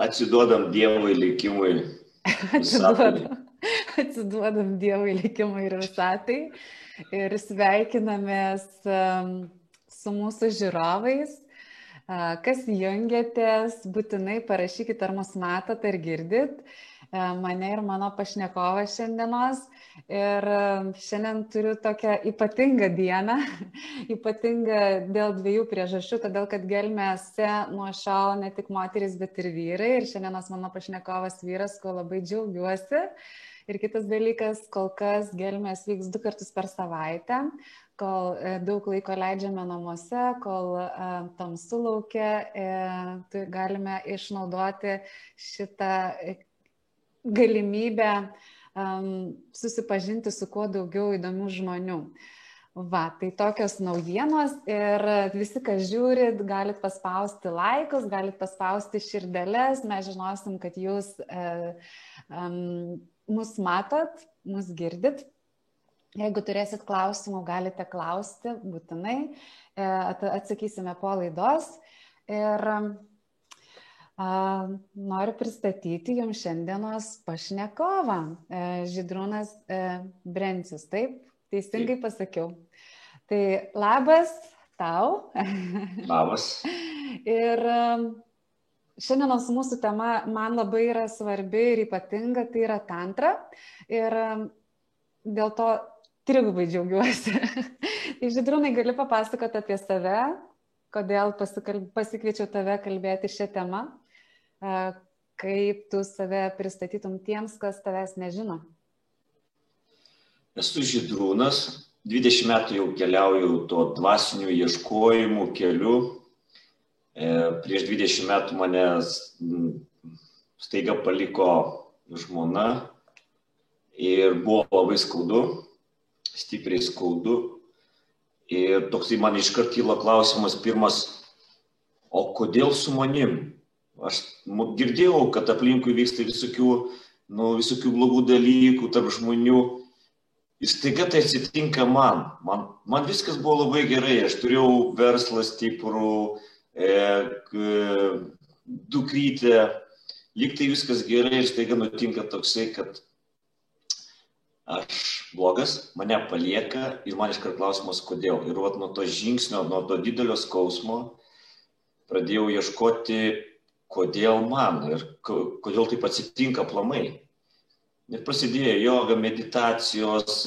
atsiduodam Dievui likimui. Atsiduodam, atsiduodam Dievui likimui ir visatai. Ir sveikinamės su mūsų žiūrovais. Kas jungiatės, būtinai parašykit, ar mus matot, ar girdit. Mane ir mano pašnekovą šiandienos. Ir šiandien turiu tokią ypatingą dieną, ypatingą dėl dviejų priežasčių, todėl kad gelmėse nuo šiol ne tik moteris, bet ir vyrai. Ir šiandienas mano pašnekovas vyras, ko labai džiaugiuosi. Ir kitas dalykas, kol kas gelmės vyks du kartus per savaitę, kol e, daug laiko leidžiame namuose, kol e, tamsu laukia, e, galime išnaudoti šitą galimybę um, susipažinti su kuo daugiau įdomių žmonių. Va, tai tokios naujienos ir visi, kas žiūrit, galit paspausti laikus, galit paspausti širdelės, mes žinosim, kad jūs uh, um, mus matot, mus girdit. Jeigu turėsit klausimų, galite klausti būtinai, e, atsakysime po laidos. Ir Noriu pristatyti jums šiandienos pašnekovą, e, Židrūnas e, Brencius, taip? Teisingai pasakiau. Tai labas tau. Labas. ir šiandienos mūsų tema man labai yra svarbi ir ypatinga, tai yra tantra. Ir dėl to trigubai džiaugiuosi. tai Židrūnai, gali papasakoti apie save, kodėl pasikviečiau tave kalbėti šią temą kaip tu save pristatytum tiems, kas tavęs nežino? Esu Židrūnas, 20 metų jau keliauju to dvasinių ieškojimų keliu. E, prieš 20 metų mane staiga paliko žmona ir buvo labai skaudu, stipriai skaudu. Ir toksai man iškart kyla klausimas pirmas, o kodėl su manim? Aš girdėjau, kad aplinkui vyksta visokių, nu, visokių blogų dalykų tarp žmonių. Ir staiga tai atsitinka man. man. Man viskas buvo labai gerai. Aš turėjau verslą stiprų, e, dukrytę, lyg tai viskas gerai ir staiga nutinka toksai, kad aš blogas, mane palieka ir man iškart klausimas, kodėl. Ir vat nuo to žingsnio, nuo to didelio skausmo pradėjau ieškoti kodėl man ir kodėl taip atsitinka plamai. Ir prasidėjo joga, meditacijos,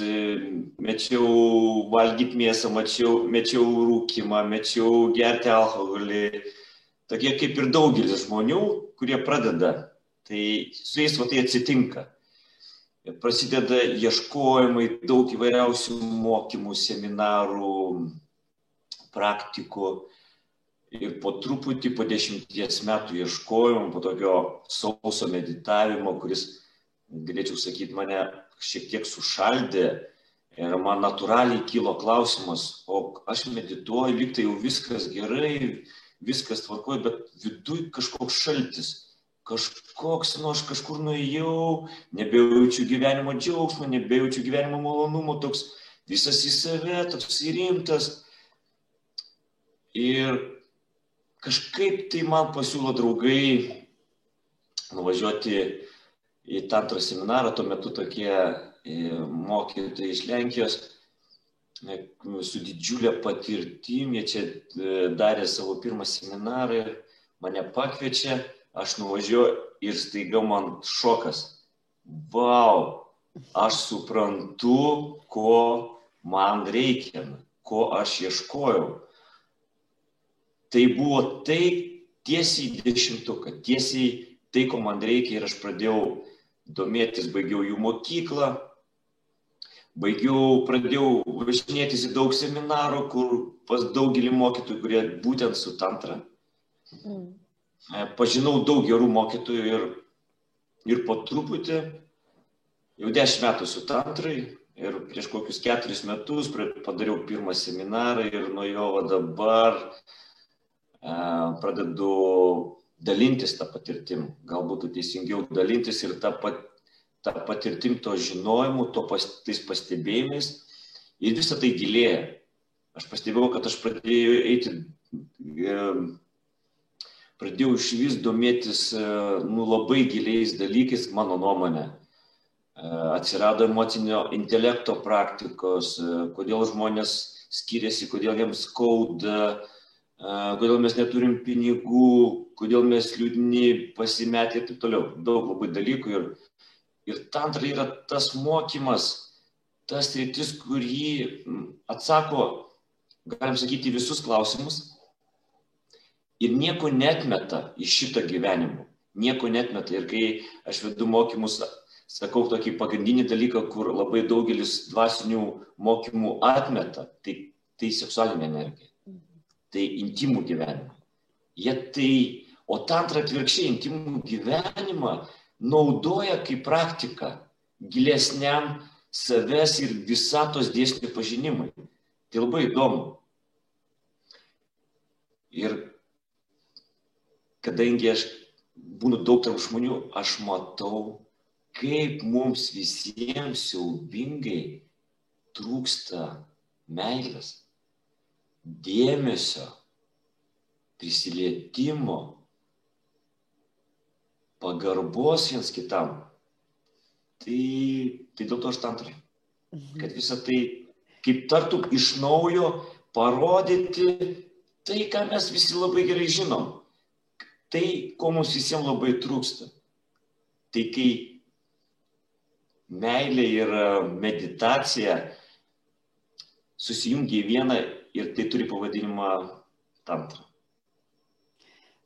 mečiau valgyti mėsą, mečiau, mečiau rūkimą, mečiau gerti alkoholį. Tokie kaip ir daugelis žmonių, kurie pradeda. Tai su jais va tai atsitinka. Ir prasideda ieškojimai, daug įvairiausių mokymų, seminarų, praktikų. Ir po truputį, po dešimties metų ieškojimo, po tokio sauso meditavimo, kuris, galėčiau sakyti, mane šiek tiek sušaldė ir man natūraliai kilo klausimas, o aš medituoju, lyg tai jau viskas gerai, viskas tvarkoja, bet viduj kažkoks šaltis, kažkoks, nu aš kažkur nuėjau, nebejaučiu gyvenimo džiaugsmo, nebejaučiu gyvenimo malonumo, toks visas į save, toks įrimtas. Ir kažkaip tai man pasiūlo draugai nuvažiuoti į tantrą seminarą, tuo metu tokie e, mokytojai iš Lenkijos e, su didžiulė patirtim, jie čia e, darė savo pirmą seminarą ir mane pakviečia, aš nuvažiuoju ir staiga man šokas. Vau, aš suprantu, ko man reikia, ko aš ieškojau tai buvo tai tiesiai dešimtuką, tiesiai tai, ko man reikia ir aš pradėjau domėtis, baigiau jų mokyklą, baigiau, pradėjau važinėtis į daug seminarų, kur pas daugelį mokytojų, kurie būtent su tantra. Mm. E, pažinau daug gerų mokytojų ir, ir po truputį, jau dešimt metų su tantrai ir prieš kokius keturis metus padariau pirmą seminarą ir nuo jo dabar pradedu dalintis tą patirtim, galbūt teisingiau dalintis ir tą, pat, tą patirtim, to žinojimu, to pas, tais pastebėjimais ir visą tai gilėja. Aš pastebėjau, kad aš pradėjau eiti, pradėjau iš vis domėtis e, nu, labai giliais dalykais, mano nuomonė. E, atsirado emocinio intelekto praktikos, e, kodėl žmonės skiriasi, kodėl jiems skauda, kodėl mes neturim pinigų, kodėl mes liūdni, pasimetę ir taip toliau. Daug labai dalykų. Ir, ir tantra yra tas mokymas, tas rytis, kurį atsako, galim sakyti, visus klausimus ir nieko netmeta iš šito gyvenimo. Nieko netmeta. Ir kai aš vedu mokymus, sakau tokį pagrindinį dalyką, kur labai daugelis dvasinių mokymų atmeta, tai, tai seksualinė energija. Tai intimų gyvenimą. Jie tai, o tantra atvirkščiai intimų gyvenimą naudoja kaip praktiką gilesniam savęs ir visatos dėsnių pažinimui. Tai labai įdomu. Ir kadangi aš būnu daug tarp žmonių, aš matau, kaip mums visiems siaubingai trūksta meilės, dėmesio, prisilietimo, pagarbos viens kitam. Tai, tai dėl to aš tantrai. Mhm. Kad visą tai kaip tartum iš naujo parodyti tai, ką mes visi labai gerai žinom tai, ko mums visiems labai trūksta. Tai kai meilė ir meditacija susijungia į vieną ir tai turi pavadinimą tantra.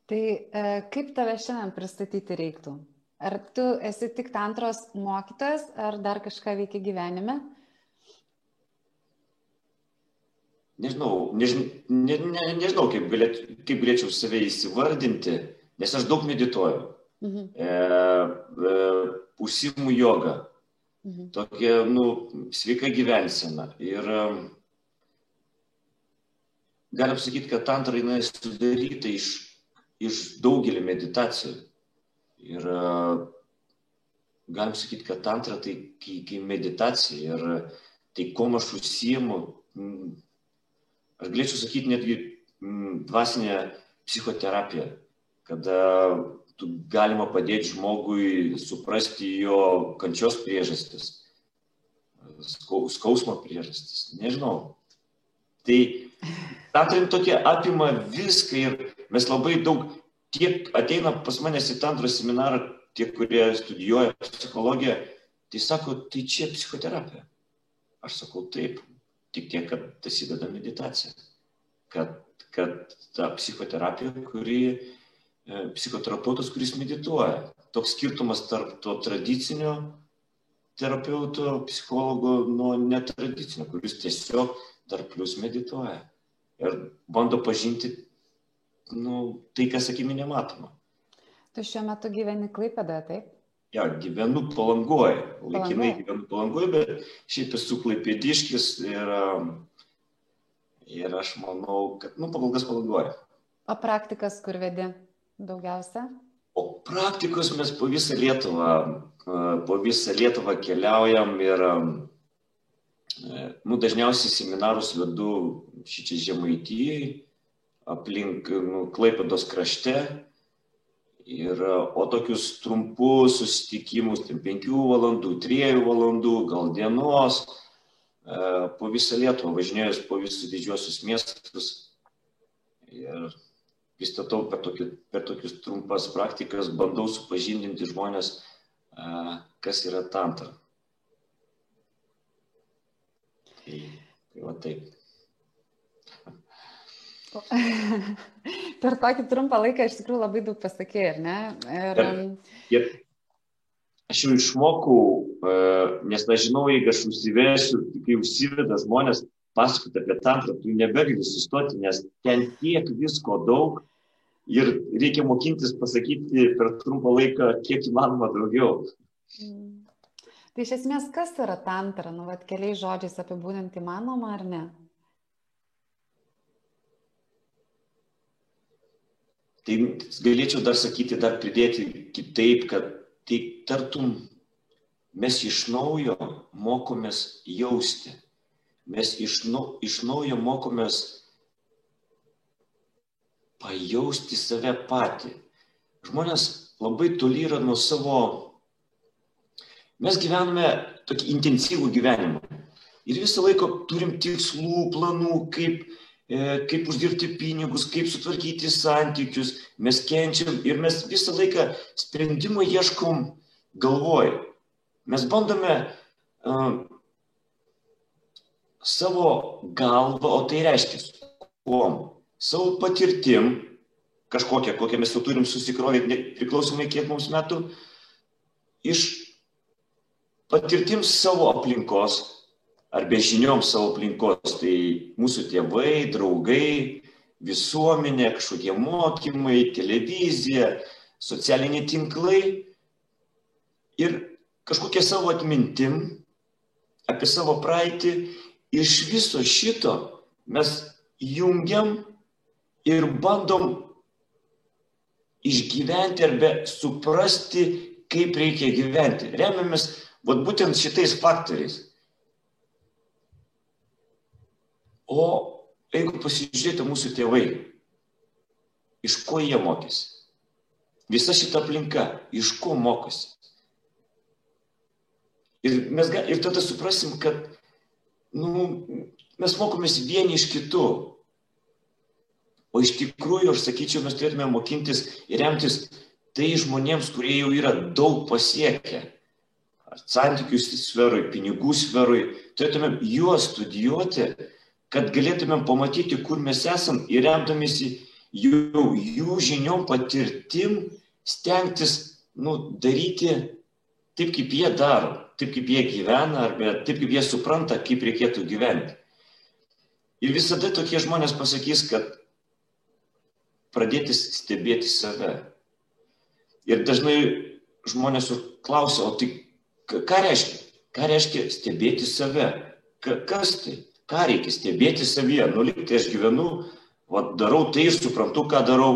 Tai e, kaip tave šiandien pristatyti reiktų? Ar tu esi tik tantros mokytojas, ar dar kažką veikia gyvenime? Nežinau, nežinau, ne, ne, nežinau kaip, galėt, kaip galėčiau save įsivardinti nes aš daug medituoju, mhm. e, e, užsimu jogą, mhm. tokia, nu, sveika gyvensena. Ir e, galim sakyti, kad tantra jinai sudaryta iš, iš daugelį meditacijų. Ir e, galim sakyti, kad tantra tai kaip meditacija. Ir tai, kuo aš užsiemu, aš galėčiau sakyti netgi dvasinė psichoterapija kada tu galima padėti žmogui suprasti jo kančios priežastis, skausmo priežastis, nežinau. Tai tantrim tokie apima viską ir mes labai daug, tiek ateina pas manęs į tantrą seminarą, tie, kurie studijuoja psichologiją, tai sako, tai čia psichoterapija. Aš sakau taip, tik tiek, kad dasideda meditacija. Kad, kad ta psichoterapija, kuri E, psichoterapeutas, kuris medituoja. Toks skirtumas tarp to tradicinio terapeuto, psichologo nuo netradicinio, kuris tiesiog dar plus medituoja. Ir bando pažinti nu, tai, kas akimi nematoma. Tu šiuo metu gyveni Klaipėdoje, taip? Ja, gyvenu palangoje. Laikinai gyvenu palangoje, bet šiaip esu klaipėdiškis ir, ir aš manau, kad, nu, pagal kas palangoje. O praktikas kur vedi? daugiausia? O praktikos mes po visą Lietuvą, po visą Lietuvą keliaujam ir nu, dažniausiai seminarus vedu šičia žemaitijai, aplink nu, Klaipėdos krašte. Ir, o tokius trumpus susitikimus, tai 5 valandų, 3 valandų, gal dienos, po visą Lietuvą važinėjus po visus didžiuosius miestus. Ir pristatau per, tokį, per tokius trumpas praktikas, bandau supažindinti žmonės, kas yra tantra. Tai, tai va taip. per tokį trumpą laiką iš tikrųjų labai daug pasakė, ar ne? Ir... Ir, ir aš jau išmokau, nes nežinau, jeigu aš užsivesiu, kai užsiveda žmonės, pasakoti apie tantrą, tu nebegali sustoti, nes ten tiek visko daug ir reikia mokintis pasakyti per trumpą laiką kiek įmanoma daugiau. Mm. Tai iš esmės, kas yra tantra, nu, vat, keliais žodžiais apibūdinti įmanoma ar ne? Tai galėčiau dar sakyti, dar pridėti kitaip, kad tai tartum mes iš naujo mokomės jausti mes iš, nu, iš naujo mokomės pajausti save patį. Žmonės labai toli yra nuo savo. Mes gyvename tokį intensyvų gyvenimą. Ir visą laiką turim tikslų, planų, kaip, e, kaip uždirbti pinigus, kaip sutvarkyti santykius. Mes kenčiam ir mes visą laiką sprendimo ieškom galvoj. Mes bandome uh, savo galvą, o tai reiškia, kuom? Savo patirtim, kažkokią, kokią mes jau turim susikrovę, priklausomai kiek mums metų, iš patirtim savo aplinkos, arba žiniom savo aplinkos, tai mūsų tėvai, draugai, visuomenė, kažkokie mokymai, televizija, socialiniai tinklai ir kažkokie savo atmintim apie savo praeitį. Iš viso šito mes jungiam ir bandom išgyventi arba suprasti, kaip reikia gyventi. Remiamės vat, būtent šitais faktoriais. O jeigu pasižiūrėtų mūsų tėvai, iš ko jie mokėsi? Visa šita aplinka, iš ko mokosi? Ir, mes, ir tada suprasim, kad nu, mes mokomės vieni iš kitų. O iš tikrųjų, aš sakyčiau, mes turėtume mokintis ir remtis tai žmonėms, kurie jau yra daug pasiekę. Ar santykių sferui, pinigų sferui. Turėtume juos studijuoti, kad galėtumėm pamatyti, kur mes esam ir remdamėsi jų, jų žiniom, patirtim, stengtis nu, daryti taip, kaip jie daro, taip, kaip jie gyvena, arba taip, kaip jie supranta, kaip reikėtų gyventi. Ir visada tokie žmonės pasakys, kad pradėti stebėti save. Ir dažnai žmonės klausia, o tai ką reiškia? Ką reiškia stebėti save? Kas tai? Ką reikia stebėti savyje? Nu, liktai aš gyvenu, va, darau tai ir suprantu, ką darau.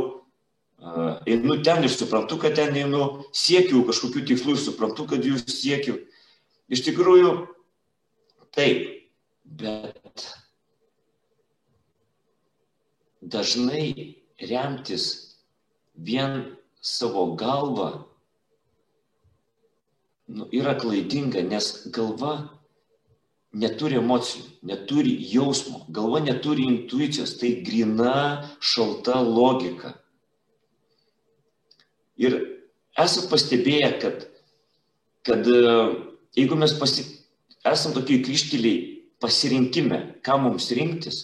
Einu ten ir suprantu, kad ten einu, siekiu kažkokių tikslų ir suprantu, kad jų siekiu. Iš tikrųjų, taip, bet dažnai remtis vien savo galvą nu, yra klaidinga, nes galva neturi emocijų, neturi jausmo, galva neturi intuicijos, tai grina šalta logika. Ir esate pastebėję, kad, kad jeigu mes pasi, esam tokiai kryšteliai pasirinkime, ką mums rinktis,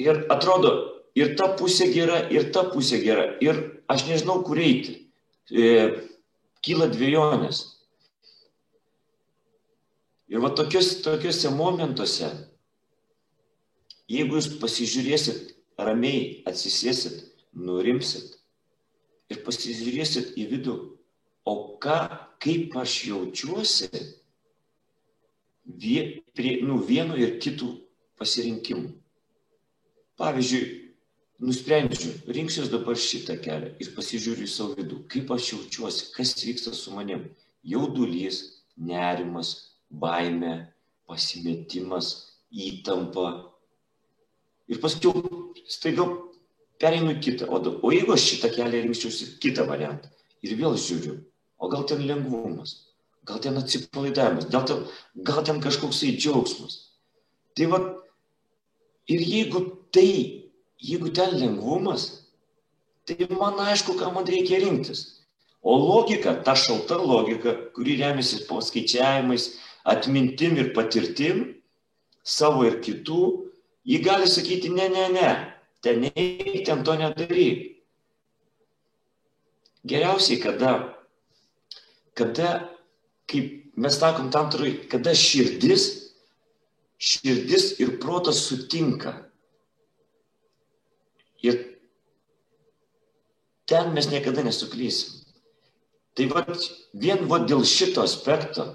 ir atrodo, ir ta pusė gera, ir ta pusė gera, ir aš nežinau, kur eiti, e, kyla dviejonės. Ir va tokios, tokiuose momentuose, jeigu jūs pasižiūrėsit ramiai, atsisėsit, nurimsit ir pasižiūrėsit į vidų, o ką, kaip aš jaučiuosi vie, prie nu, vieno ir kitų pasirinkimų. Pavyzdžiui, nusprendžiu, rinksiuos dabar šitą kelią ir pasižiūriu į savo vidų, kaip aš jaučiuosi, kas vyksta su manim. Jaudulys, nerimas, baime, pasimetimas, įtampa. Ir paskui staiga pereinu kitą. O, o jeigu aš šitą kelią rinkčiausi kitą variantą ir vėl žiūriu, o gal ten lengvumas, gal ten atsipalaidavimas, gal ten, gal ten kažkoksai džiaugsmas. Tai va, ir jeigu tai, jeigu ten lengvumas, tai man aišku, ką man reikia rinktis. O logika, ta šalta logika, kuri remiasi po skaičiavimais, atmintim ir patirtim, savo ir kitų, ji gali sakyti, ne, ne, ne, ten neik, ten to nedaryk. Geriausiai, kada kada, kaip mes sakom tam turiu, kada širdis, širdis ir protas sutinka. Ir ten mes niekada nesuklysim. Tai va, vien va dėl šito aspekto,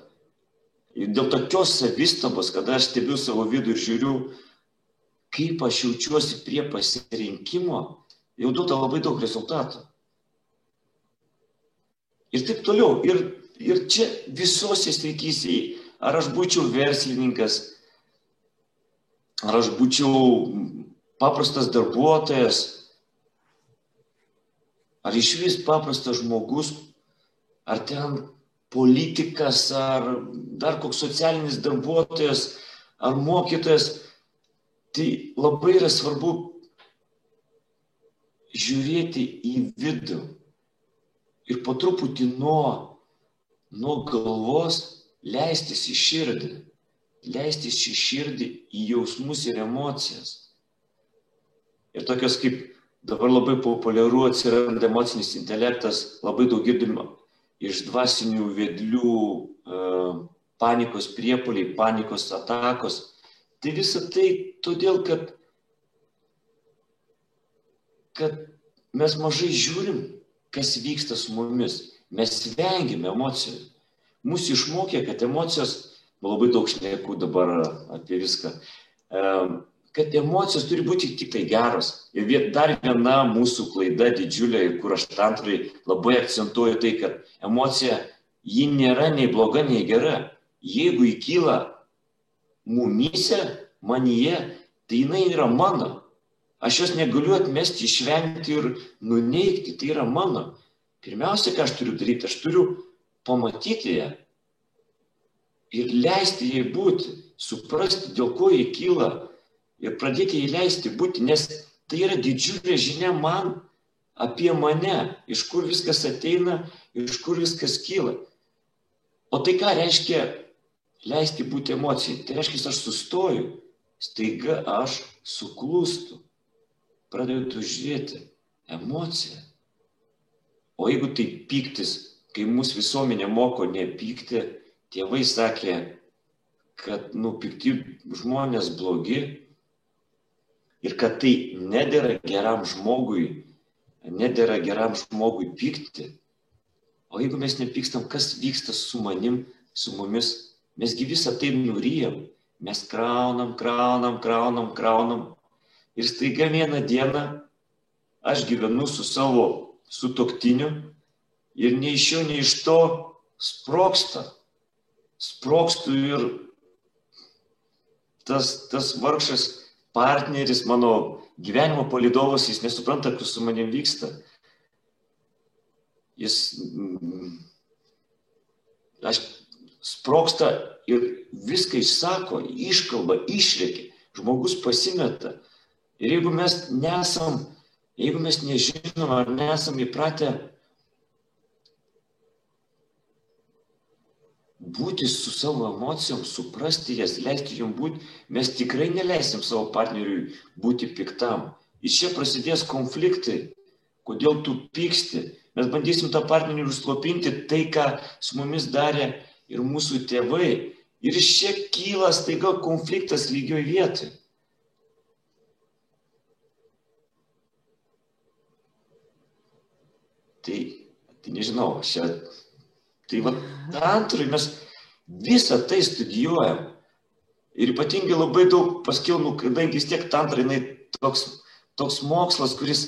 dėl tokios savistabos, kada aš stebiu savo vidų ir žiūriu, kaip aš jaučiuosi prie pasirinkimo, jau duoda labai daug rezultatų ir taip toliau. Ir, ir čia visose srityse, ar aš būčiau verslininkas, ar aš būčiau paprastas darbuotojas, ar iš vis paprastas žmogus, ar ten politikas, ar dar koks socialinis darbuotojas, ar mokytojas, tai labai yra svarbu žiūrėti į vidų ir po truputį nuo, nuo galvos leistis į širdį, leistis į širdį, į jausmus ir emocijas. Ir tokios kaip dabar labai populiaru atsiranda emocinis intelektas, labai daug girdima iš dvasinių vedlių e, panikos priepoliai, panikos atakos. Tai visa tai todėl, kad, kad mes mažai žiūrim, kas vyksta su mumis. Mes vengiame emocijų. Mūsų išmokė, kad emocijos, labai daug šneku dabar apie viską, kad emocijos turi būti tik tai geros. Ir dar viena mūsų klaida didžiulė, kur aš tantrai labai akcentuoju tai, kad emocija, ji nėra nei bloga, nei gera. Jeigu įkyla mumyse, manyje, tai jinai yra mano. Aš jos negaliu atmesti, išvengti ir nuneikti, tai yra mano. Pirmiausia, ką aš turiu daryti, aš turiu pamatyti ją ir leisti jai būti, suprasti, dėl ko jai kyla ir pradėti jai leisti būti, nes tai yra didžiulė žinia man apie mane, iš kur viskas ateina, iš kur viskas kyla. O tai ką reiškia leisti būti emocijai? Tai reiškia, aš sustoju, staiga aš suklūstu, pradedu žiūrėti emociją. O jeigu tai piktis, kai mūsų visuomenė moko nepykti, tėvai sakė, kad nu, pikti žmonės blogi ir kad tai nedėra geram žmogui, nedėra geram žmogui pykti. O jeigu mes nepykstam, kas vyksta su manim, su mumis, mesgi visą tai nuryjam, mes kraunam, kraunam, kraunam, kraunam. Ir staiga vieną dieną aš gyvenu su savo sutoktiniu ir nei iš jo, nei iš to sproksta. Sprokstu ir tas, tas vargšas partneris, mano gyvenimo palidovas, jis nesupranta, kas su manim vyksta. Jis, mm, aš sproksta ir viską išsako, iškalba, išrėkia, žmogus pasimeta. Ir jeigu mes nesam, jeigu mes nežinom ar nesam įpratę būti su savo emocijom, suprasti jas, leisti jom būti, mes tikrai neleisim savo partneriui būti piktam. Ir čia prasidės konfliktai. Kodėl tu pyksti? Mes bandysim tą partnerį užslopinti tai, ką su mumis darė ir mūsų tėvai. Ir iš čia kyla staiga konfliktas lygioj vietoj. Tai, tai nežinau, čia Tai va, tantrai mes visą tai studijuojam. Ir ypatingai labai daug paskiau, nu, kadangi vis tiek tantrai, jinai toks, toks mokslas, kuris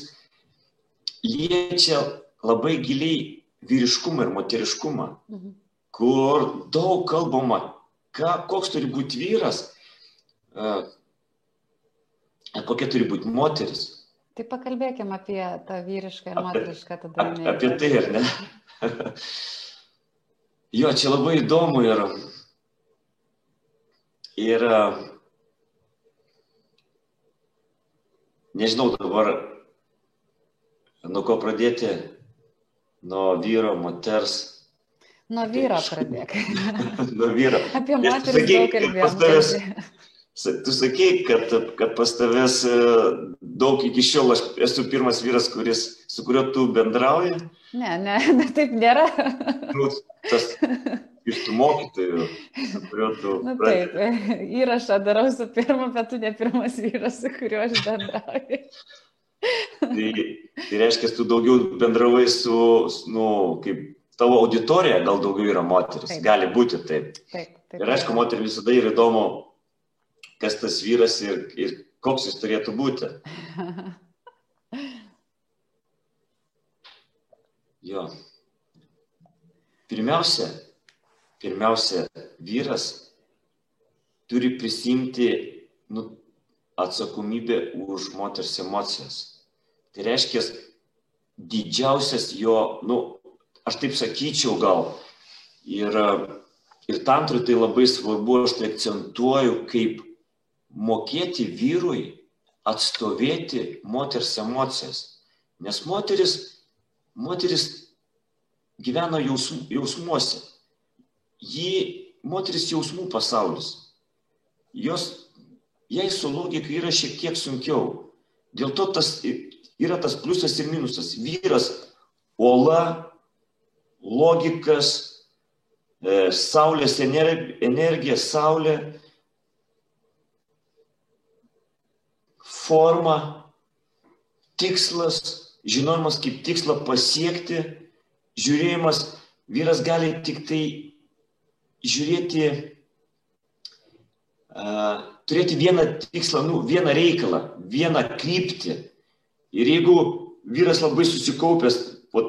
liečia labai giliai vyriškumą ir moteriškumą, mhm. kur daug kalbama, ką, koks turi būti vyras, uh, kokia turi būti moteris. Tai pakalbėkime apie tą vyrišką ir moterišką tada. Apie, apie tai, ar ne? Jo, čia labai įdomu ir, ir nežinau dabar, nuo ko pradėti, nuo vyro, moters. Nuo vyro pradėk. nuo vyro. Apie moteris daug kalbėjome. Tu sakei, kad, kad pas tavęs e, daug iki šiol aš esu pirmas vyras, kuris, su kuriuo tu bendrauji. Ne, ne, ne taip nėra. Nu, tas iš tų mokytojų, su kuriuo tu. Na taip, įrašą darau su pirmu, bet tu ne pirmas vyras, su kuriuo aš bendrauju. tai, tai reiškia, tu daugiau bendravai su, nu, kaip tavo auditorija, gal daugiau yra moteris. Taip. Gali būti taip. Taip. taip ir aišku, moteriai visada yra įdomu kas tas vyras ir, ir koks jis turėtų būti. Jo. Pirmiausia, pirmiausia, vyras turi prisimti nu, atsakomybę už moters emocijas. Tai reiškia, didžiausias jo, nu, aš taip sakyčiau gal, ir, ir tantrui tai labai svarbu, aš tai akcentuoju, kaip mokėti vyrui atstovėti moters emocijas. Nes moteris, moteris gyvena jausm, jausmuose. Ji, moteris jausmų pasaulis. Jos, jai su logika yra šiek tiek sunkiau. Dėl to tas yra tas pliusas ir minusas. Vyras ola, logikas, e, saulės energija, saulė, forma, tikslas, žinojimas kaip tikslą pasiekti, žiūrėjimas, vyras gali tik tai žiūrėti, uh, turėti vieną tikslą, nu, vieną reikalą, vieną kryptį. Ir jeigu vyras labai susikaupęs, po,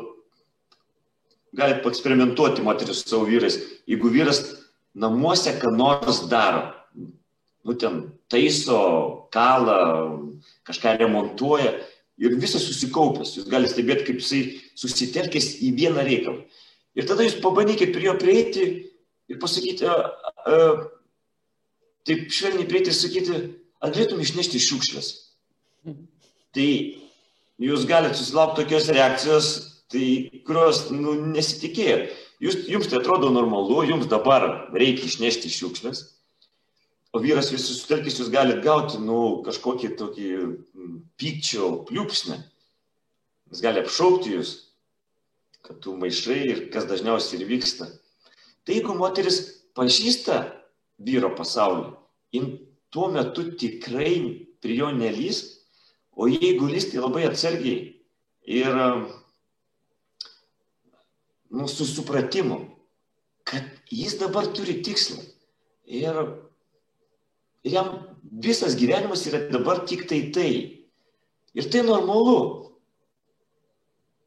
galite paeksperimentuoti moteris su savo vyrais, jeigu vyras namuose ką nors daro, nu ten taiso, kalą, kažką remontuoja, ir visas susikaupęs. Jūs galite stebėti, kaip jisai susitelkęs į vieną reikalą. Ir tada jūs pabandykit prie jo prieiti ir pasakyti, a, a, taip švelniai prieiti ir sakyti, ar galėtum išnešti šiukšlės. Tai jūs galite susilaukti tokios reakcijos, tai, kurios nu, nesitikėjot. Jūs, jums tai atrodo normalu, jums dabar reikia išnešti šiukšlės, o vyras visi sutelkęs jūs galite gauti, nu, kažkokį tokį pykčio pliūpsnį. Jis gali apšaukti jūs, kad tu maišai ir kas dažniausiai ir vyksta. Tai jeigu moteris pažįsta vyro pasaulį, jin tuo metu tikrai prie jo nelys, o jeigu lys, tai labai atsargiai ir nu, su supratimu, kad jis dabar turi tikslą. Ir Ir jam visas gyvenimas yra dabar tik tai tai. Ir tai normalu.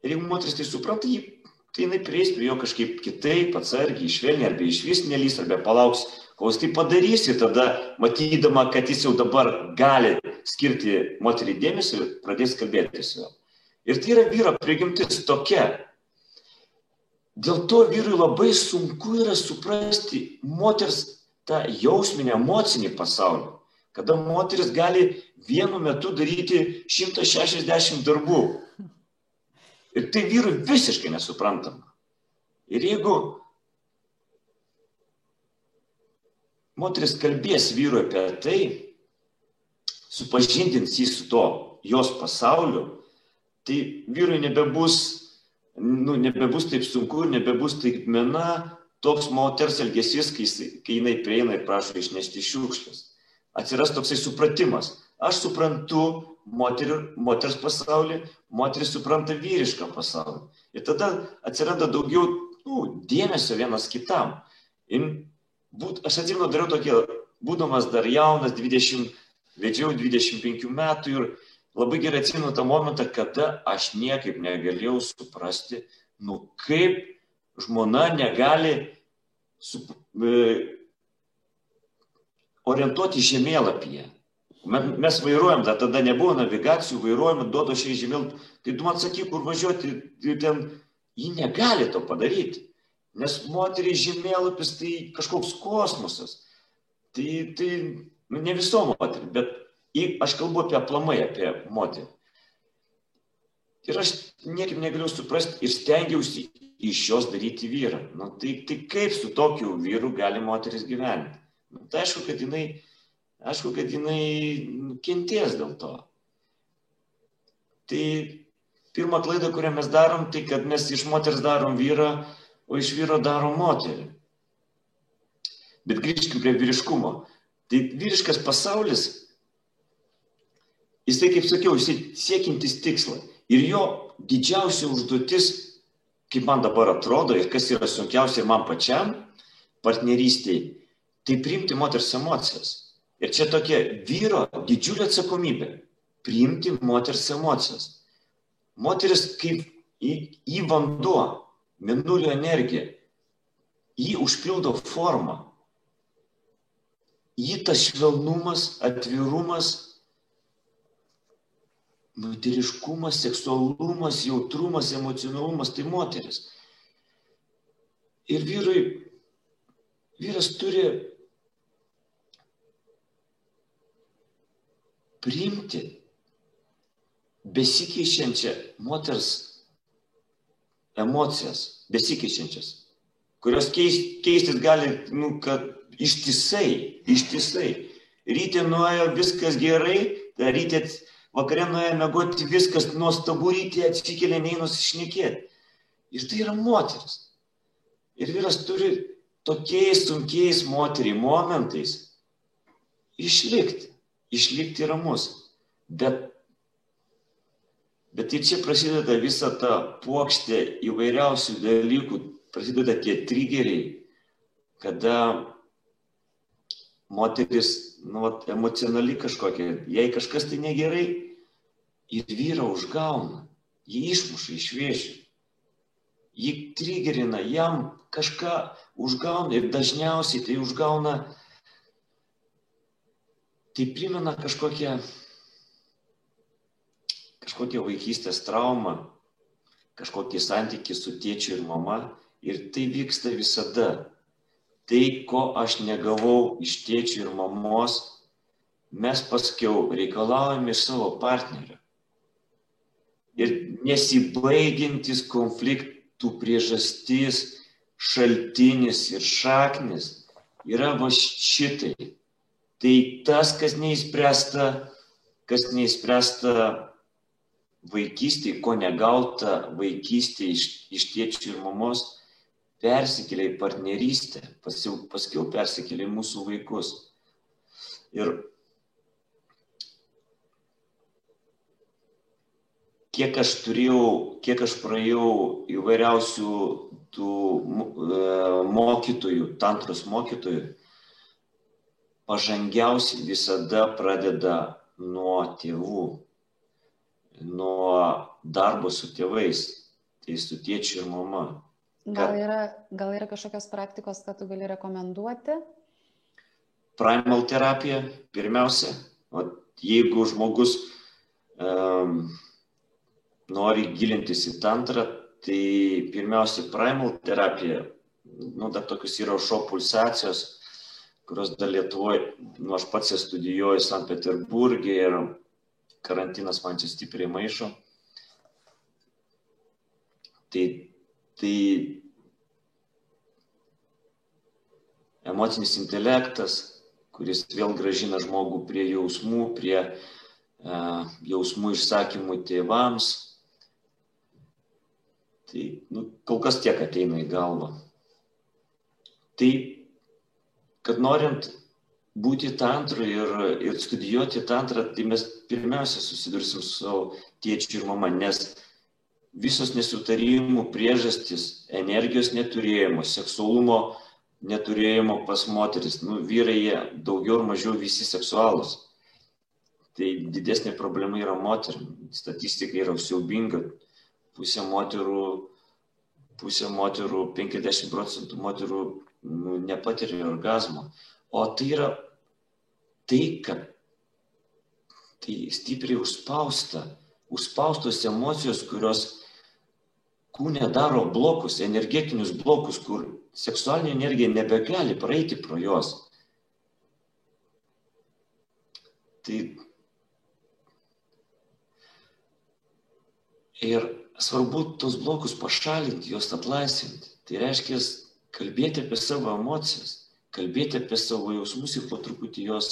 Ir jeigu moteris tai supranta, jį, tai jinai prieis prie jo kažkaip kitaip, atsargiai, švelniai, arba iš vis nelys, arba palauks, kol jis tai padarys ir tada, matydama, kad jis jau dabar gali skirti moteriai dėmesį, pradės kalbėti su juo. Ir tai yra vyro prigimtis tokia. Dėl to vyrui labai sunku yra suprasti moters tą jausminį, emocinį pasaulį, kada moteris gali vienu metu daryti 160 darbų. Ir tai vyrui visiškai nesuprantama. Ir jeigu moteris kalbės vyrui apie tai, supažindins jį su to jos pasauliu, tai vyrui nebebus, nu, nebebus taip sunku, nebebus taip mena, toks moters elgesys, kai, kai jinai prieina ir prašo išnešti šiukšlės. Atsiras toksai supratimas. Aš suprantu moterį, moters pasaulį, moteris supranta vyrišką pasaulį. Ir tada atsiranda daugiau nu, dėmesio vienas kitam. Ir būt, aš atsimenu, dariau tokį, būdamas dar jaunas, 20, vedžiau 25 metų ir labai gerai atsimenu tą momentą, kada aš niekaip negalėjau suprasti, nu kaip žmona negali su, e, orientuoti žemėlapyje. Mes vairuojam, da, tada nebuvo navigacijų, vairuojam, duodu šiai žemėlapį. Tai tu man sakyk, kur važiuoti, ir ten ji negali to padaryti. Nes moteriai žemėlapis tai kažkoks kosmosas. Tai, tai nu, ne viso moterį, bet aš kalbu apie aplamai, apie moterį. Ir aš niekaip negaliu suprasti ir stengiausi iš jos daryti vyrą. Nu, tai, tai kaip su tokiu vyru gali moteris gyventi? Nu, tai aišku, kad jinai, aišku, kad jinai kenties dėl to. Tai pirmą klaidą, kurią mes darom, tai kad mes iš moters darom vyrą, o iš vyro darom moterį. Bet grįžkime prie vyriškumo. Tai vyriškas pasaulis, jisai, kaip sakiau, jisai siekintis tikslą. Ir jo didžiausia užduotis kaip man dabar atrodo ir kas yra sunkiausia ir man pačiam partnerystėje, tai priimti moters emocijas. Ir čia tokia vyro didžiulė atsakomybė - priimti moters emocijas. Moteris kaip į, į vanduo, minulio energija, jį užpildo formą. Jį tas švelnumas, atvirumas, moteriškumas, seksualumas, jautrumas, emocionalumas, tai moteris. Ir vyrui, vyras turi priimti besikeičiančią moters emocijas, besikeičiančias, kurios keist, keistis gali, nu, kad ištisai, ištisai. Ryte nuėjo viskas gerai, ryte vakare nuėjo mėgoti viskas nuostabu, ryte atsikėlė neįnus išnekėti. Ir tai yra moteris. Ir vyras turi tokiais sunkiais moteriai momentais išlikti, išlikti ramus. Bet, bet ir čia prasideda visa ta plokštė įvairiausių dalykų, prasideda tie trigeriai, kada moteris, nu, vat, emocionali kažkokia, jei kažkas tai negerai, ir vyrą užgauna, jį išmuša iš vėžių, jį trigerina, jam kažką užgauna ir dažniausiai tai užgauna, tai primena kažkokią, kažkokią vaikystės traumą, kažkokį santykį su tėčiu ir mama ir tai vyksta visada. Tai, ko aš negavau iš tėčių ir mamos, mes paskiau reikalaujame iš savo partnerio. Ir nesibaigiantis konfliktų priežastis, šaltinis ir šaknis yra va šitai. Tai tas, kas neįspręsta, kas neįspręsta vaikystėje, ko negauta vaikystėje iš, iš tėčių ir mamos, persikėlė į partnerystę, paskiau, persikėlė į mūsų vaikus. Ir kiek aš turėjau, kiek aš praėjau įvairiausių tų e, mokytojų, tantros mokytojų, pažangiausi visada pradeda nuo tėvų, nuo darbo su tėvais, tai su tėčiu ir mama. Gal yra, gal yra kažkokios praktikos, ką tu gali rekomenduoti? Primal terapija pirmiausia. O jeigu žmogus um, nori gilintis į tantrą, tai pirmiausia, primal terapija, nu, dar tokius yra šio pulsacijos, kurios dar Lietuvoje, nu, aš pats jas studijuoju St. Peterburgė ir karantinas man čia stipriai maišo. Tai, tai emocinis intelektas, kuris vėl gražina žmogų prie jausmų, prie uh, jausmų išsakymų tėvams, Tai nu, kol kas tiek ateina į galvą. Tai, kad norint būti tantru ir, ir studijuoti tantrą, tai mes pirmiausia susidursim su tėčiu ir mama, nes visos nesutarimų priežastis - energijos neturėjimo, seksualumo neturėjimo pas moteris. Nu, vyrai jie daugiau ar mažiau visi seksualus. Tai didesnė problema yra moterim. Statistika yra siaubinga pusė moterų, pusė moterų, 50 procentų moterų nu, nepatiria orgasmo. O tai yra tai, kad tai stipriai užspausta, užspaustos emocijos, kurios kūne daro blokus, energetinius blokus, kur seksualinė energija nebegali praeiti pro juos. Tai ir svarbu tos blokus pašalinti, juos atlaisvinti. Tai reiškia kalbėti apie savo emocijas, kalbėti apie savo jausmus ir po truputį juos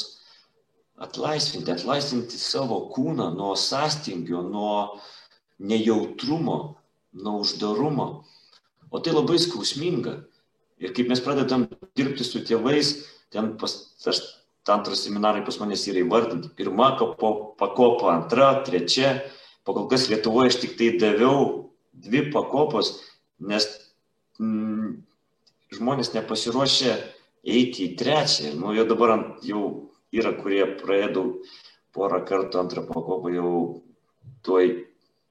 atlaisvinti, atlaisvinti savo kūną nuo sąstingio, nuo nejautrumo, nuo uždarumo. O tai labai skausminga. Ir kaip mes pradedam dirbti su tėvais, ten pas, aš, tantros seminarai pas manęs yra įvardinti. Pirma pakopa, antra, trečia pakol kas Lietuvoje aš tik tai daviau dvi pakopos, nes mm, žmonės nepasiruošę eiti į trečią. Nu, jau dabar jau yra, kurie praėjo porą kartų antrą pakopą, jau tuoj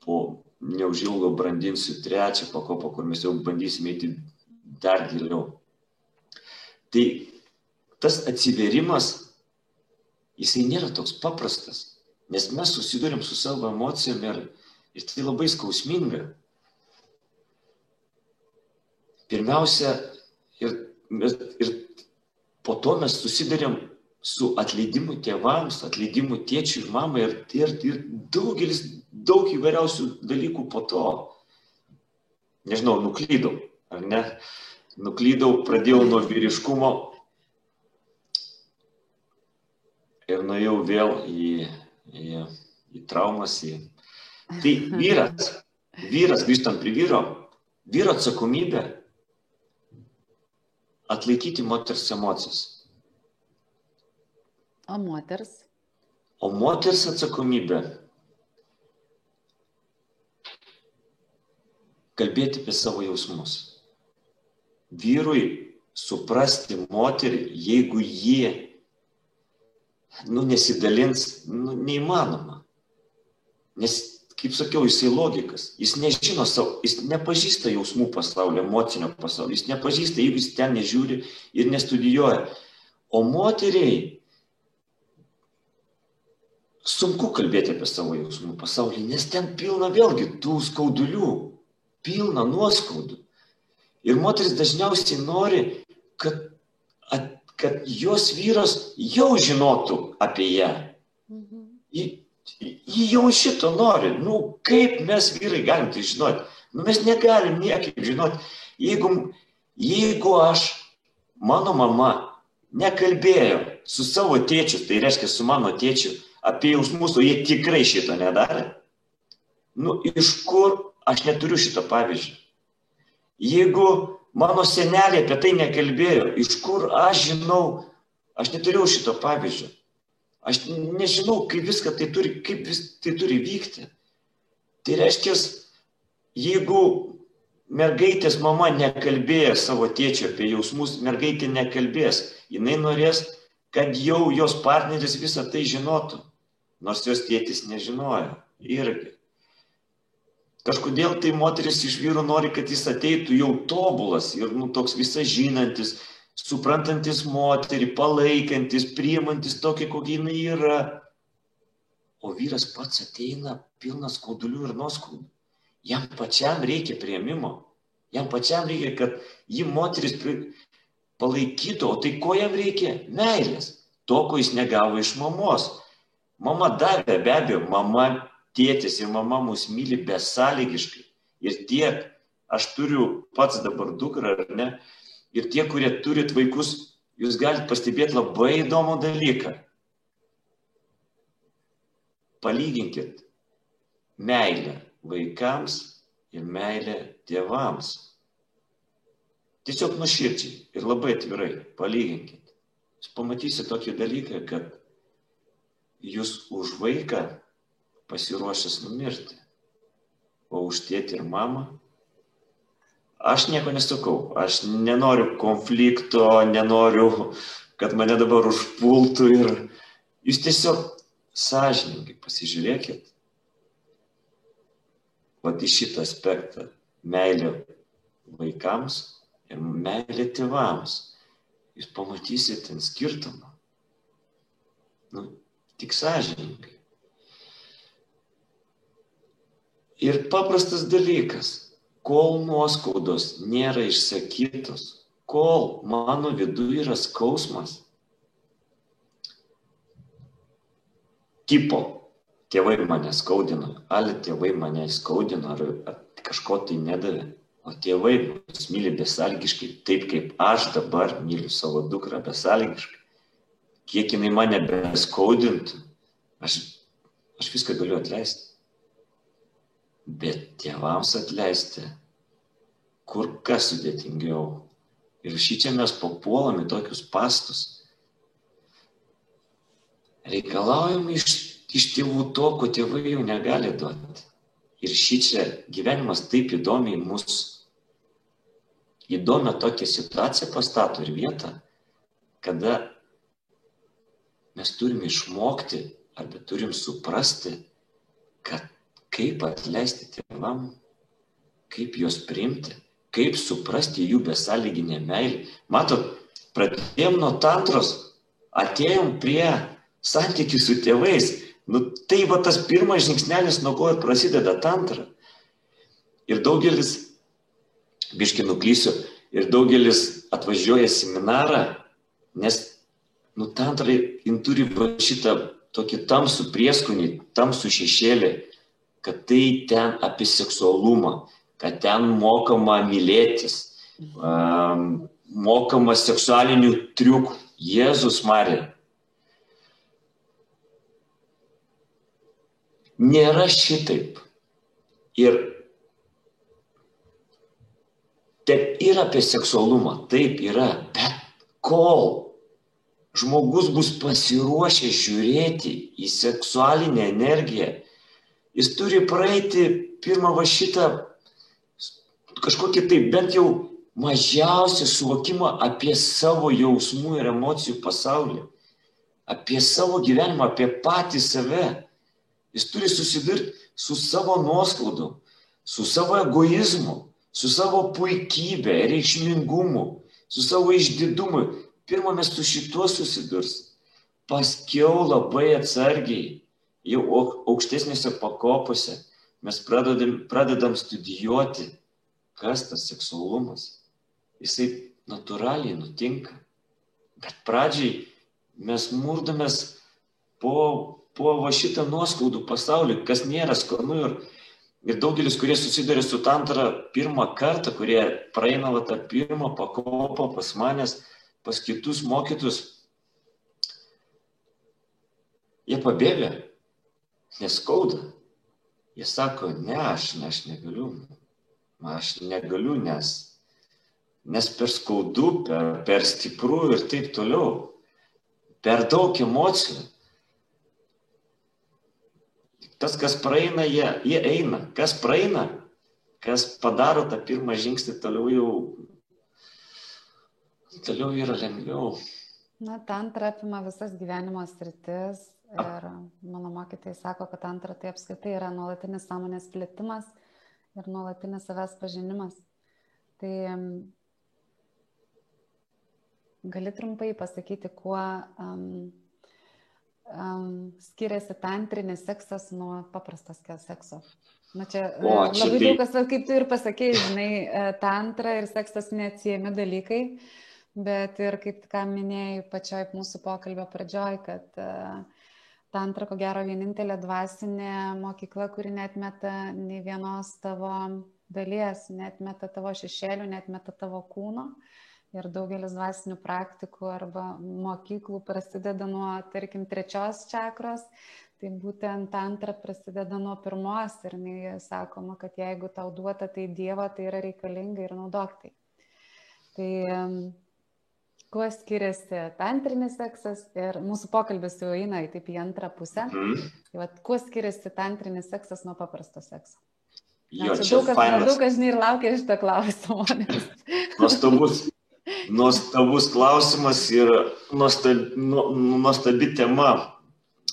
po neužilgo brandinsiu trečią pakopą, kur mes jau bandysime eiti dar giliau. Tai tas atsiverimas, jisai nėra toks paprastas. Nes mes susidurim su savo emocijom ir, ir tai labai skausminga. Pirmiausia, ir, ir po to mes susidurėm su atleidimu tėvams, atleidimu tėčiui ir mamai ir, ir, ir daugelis, daug įvairiausių dalykų po to. Nežinau, nuklydau, ar ne? Nuklydau, pradėjau nuo vyriškumo ir nuėjau vėl į, į, į traumas. Į... Tai vyras, vyras, grįžtant prie vyro, vyro atsakomybė atlaikyti moters emocijas. O moters? O moters atsakomybė kalbėti apie savo jausmus. Vyrui suprasti moterį, jeigu jie, nu, nesidalins, nu, neįmanoma. Nes, kaip sakiau, jisai logikas. Jis nežino savo, jis nepažįsta jausmų pasaulio, emocinio pasaulio. Jis nepažįsta, jeigu jis ten nežiūri ir nestudijuoja. O moteriai sunku kalbėti apie savo jausmų pasaulį, nes ten pilna vėlgi tų skaudulių, pilna nuoskaudų. Ir moteris dažniausiai nori, kad, at, kad jos vyras jau žinotų apie ją. Mhm. Ji, jau šito nori. Nu, kaip mes vyrai galim tai žinoti? Nu, mes negalim niekaip žinoti. Jeigu, jeigu aš, mano mama, nekalbėjo su savo tėčiu, tai reiškia su mano tėčiu, apie jausmus, o jie tikrai šito nedarė. Nu, iš kur aš neturiu šito pavyzdžio? Jeigu mano senelė apie tai nekalbėjo, iš kur aš žinau, aš neturiu šito pavyzdžio. Aš nežinau, kaip viską tai turi, kaip vis tai turi vykti. Tai reiškia, jeigu mergaitės mama nekalbėjo savo tėčio apie jausmus, mergaitė nekalbės, jinai norės, kad jau jos partneris visą tai žinotų nors jos tėtis nežinojo irgi. Kažkodėl tai moteris iš vyro nori, kad jis ateitų jau tobulas ir nu, toks visą žinantis, suprantantis moterį, palaikantis, priimantis tokį, kokį jinai yra. O vyras pats ateina pilnas skaudulių ir nuoskaudų. Jam pačiam reikia prieimimo. Jam pačiam reikia, kad jį moteris palaikytų. O tai ko jam reikia? Meilės. To, ko jis negavo iš mamos. Mama davė, be abejo, mama, tėtis ir mama mus myli besąlygiškai. Ir tiek, aš turiu pats dabar dukrą, ar ne, ir tie, kurie turit vaikus, jūs galite pastebėti labai įdomų dalyką. Palyginkit meilę vaikams ir meilę tėvams. Tiesiog nuoširdžiai ir labai atvirai palyginkit. Jūs pamatysite tokį dalyką, kad jūs už vaiką pasiruošęs numirti, o už tėtį ir mamą. Aš nieko nesakau, aš nenoriu konflikto, nenoriu, kad mane dabar užpultų ir jūs tiesiog sąžininkai pasižiūrėkit. Vat į šitą aspektą - meilė vaikams ir meilė tėvams. Jūs pamatysite ten skirtumą. Nu, tik sąžininkai. Ir paprastas dalykas, kol nuoskaudos nėra išsakytos, kol mano viduje yra skausmas, tipo, tėvai mane skaudino, ar tėvai mane skaudino, ar, ar kažko tai nedavė, o tėvai mus myli besalgiškai, taip kaip aš dabar myliu savo dukrą besalgiškai kiek jinai mane beskaudintų, aš, aš viską galiu atleisti. Bet tėvams atleisti kur kas sudėtingiau. Ir čia mes papuolam į tokius pastus. Reikalaujam iš, iš tėvų to, ko tėvai jau negali duoti. Ir čia gyvenimas taip įdomiai mus įdomią tokią situaciją pastato ir vietą, kada mes turim išmokti arba turim suprasti, kad kaip atleisti tėvam, kaip juos priimti, kaip suprasti jų besąlyginę meilę. Matot, pradėjom nuo tantros, atėjom prie santykių su tėvais, Nu, tai va tas pirmas žingsnelis, nuo ko prasideda tantra. Ir daugelis, biški nuklysiu, ir daugelis atvažiuoja seminarą, nes, nu, tantrai, jin turi šitą tokį tamsų prieskonį, tamsų šešėlį, kad tai ten apie seksualumą, kad ten mokama mylėtis, um, mokama seksualinių triukų. Jėzus Marija. Nėra šitaip. Ir taip yra apie seksualumą, taip yra, bet kol žmogus bus pasiruošęs žiūrėti į seksualinę energiją, jis turi praeiti pirmą va šitą kažkokį tai bent jau mažiausią suvokimą apie savo jausmų ir emocijų pasaulį, apie savo gyvenimą, apie patį save. Jis turi susidurti su savo nuoskaudu, su savo egoizmu, su savo puikybė, reikšmingumu, su savo išdidumu, pirmą mes su šituo susidurs. Paskiau labai atsargiai, jau aukštesnėse pakopose mes pradedam, pradedam studijuoti, kas tas seksualumas. Jisai natūraliai nutinka. Bet pradžiai mes murdomės po, po va šitą nuoskaudų pasaulį, kas nėra skanu ir, ir daugelis, kurie susiduria su tantra pirmą kartą, kurie praeina va tą pirmą pakopą pas manęs, pas kitus mokytus, jie pabėga, neskauda. Jie sako, ne, aš, ne, aš negaliu. Aš negaliu, nes, nes per skaudu, per, per stipru ir taip toliau. Per daug emocijų. Tas, kas praeina, jie, jie eina. Kas praeina, kas padaro tą pirmą žingsnį, toliau jau toliau yra lengviau. Na, tantra apima visas gyvenimo sritis ir mano mokytojai sako, kad tantra tai apskritai yra nuolatinis sąmonės plėtimas ir nuolatinis savęs pažinimas. Tai gali trumpai pasakyti, kuo um, um, skiriasi tantrinis seksas nuo paprastas sekso. Na čia o, e, čia labai tai... daug kas, kaip tu ir pasakėjai, žinai, e, tantra ir seksas neatsiejami dalykai. Bet ir kaip ką minėjai pačioj mūsų pokalbio pradžioj, kad uh, tantra ko gero vienintelė dvasinė mokykla, kuri netmeta nei vienos tavo dalies, netmeta tavo šešėlių, netmeta tavo kūno. Ir daugelis dvasinių praktikų arba mokyklų prasideda nuo, tarkim, trečios čakros, tai būtent tantra prasideda nuo pirmos ir sakoma, kad jeigu tau duota tai Dievo, tai yra reikalinga ir naudok tai. Tai kuo skiriasi tantrinis seksas ir mūsų pokalbis jau eina į taip į antrą pusę. Mm. Tai vat, kuo skiriasi tantrinis seksas nuo paprasto sekso? Jo, čia daug kas, daug kas žinai ir laukia šitą klausimą. Nuostabus, nuostabus klausimas ir nuostabi, nu, nuostabi tema.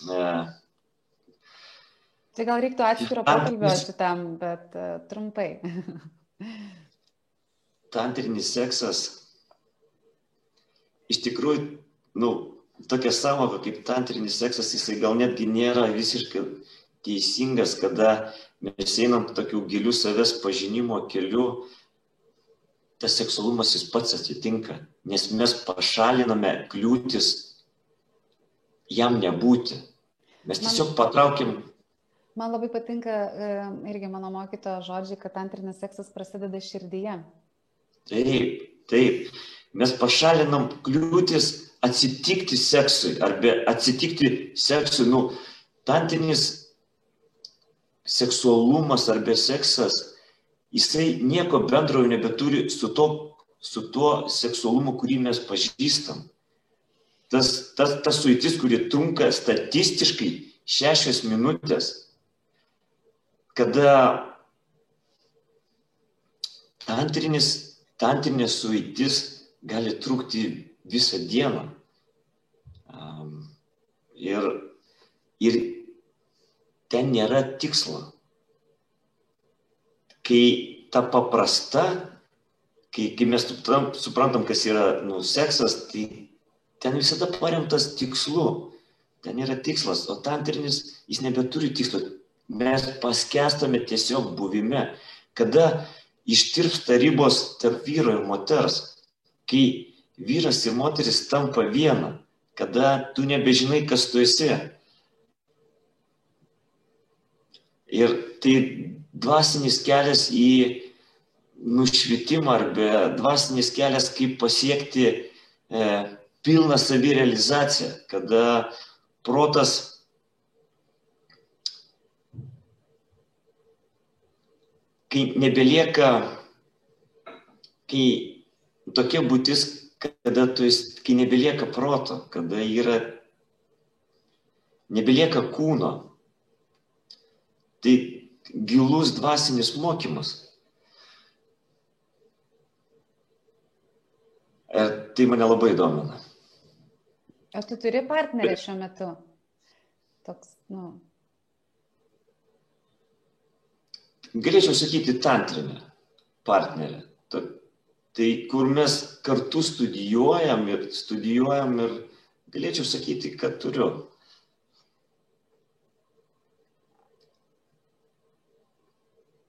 E. Čia gal reiktų atskiro pokalbio šitam, bet uh, trumpai. Tantrinis seksas iš tikrųjų, nu, tokia savoka kaip tantrinis seksas, jisai gal netgi nėra visiškai teisingas, kada mes einam tokių gilių savęs pažinimo keliu, tas seksualumas jis pats atsitinka, nes mes pašaliname kliūtis jam nebūti. Mes tiesiog patraukiam. Man labai patinka irgi mano mokytojo žodžiai, kad antrinis seksas prasideda širdyje. Taip, taip mes pašalinam kliūtis atsitikti seksui arba atsitikti seksui, nu, tantinis seksualumas arba seksas, jisai nieko bendro nebeturi su, to, su tuo seksualumu, kurį mes pažįstam. Tas, tas, tas suitis, kuri trunka statistiškai šešios minutės, kada tantrinis, tantrinė suitis gali trukti visą dieną. Ir, ir ten nėra tikslo. Kai ta paprasta, kai, kai mes suprantam, kas yra nu, seksas, tai ten visada paremtas tikslu. ten yra tikslas, o tantrinis jis nebeturi tikslo. Mes paskestame tiesiog buvime. Kada ištirpsta ribos tarp vyro ir moters, kai vyras ir moteris tampa viena, kada tu nebežinai, kas tu esi. Ir tai dvasinis kelias į nušvitimą arba dvasinis kelias, kaip pasiekti e, pilną savirealizaciją, kada protas kai nebelieka, kai tokia būtis, kada tu, kai nebelieka proto, kada yra, nebelieka kūno, tai gilus dvasinis mokymas. Ir tai mane labai domina. O tu turi partnerį šiuo metu? Toks, nu. Galėčiau sakyti tantrinę partnerę. Tai kur mes kartu studijuojam ir studijuojam ir galėčiau sakyti, kad turiu.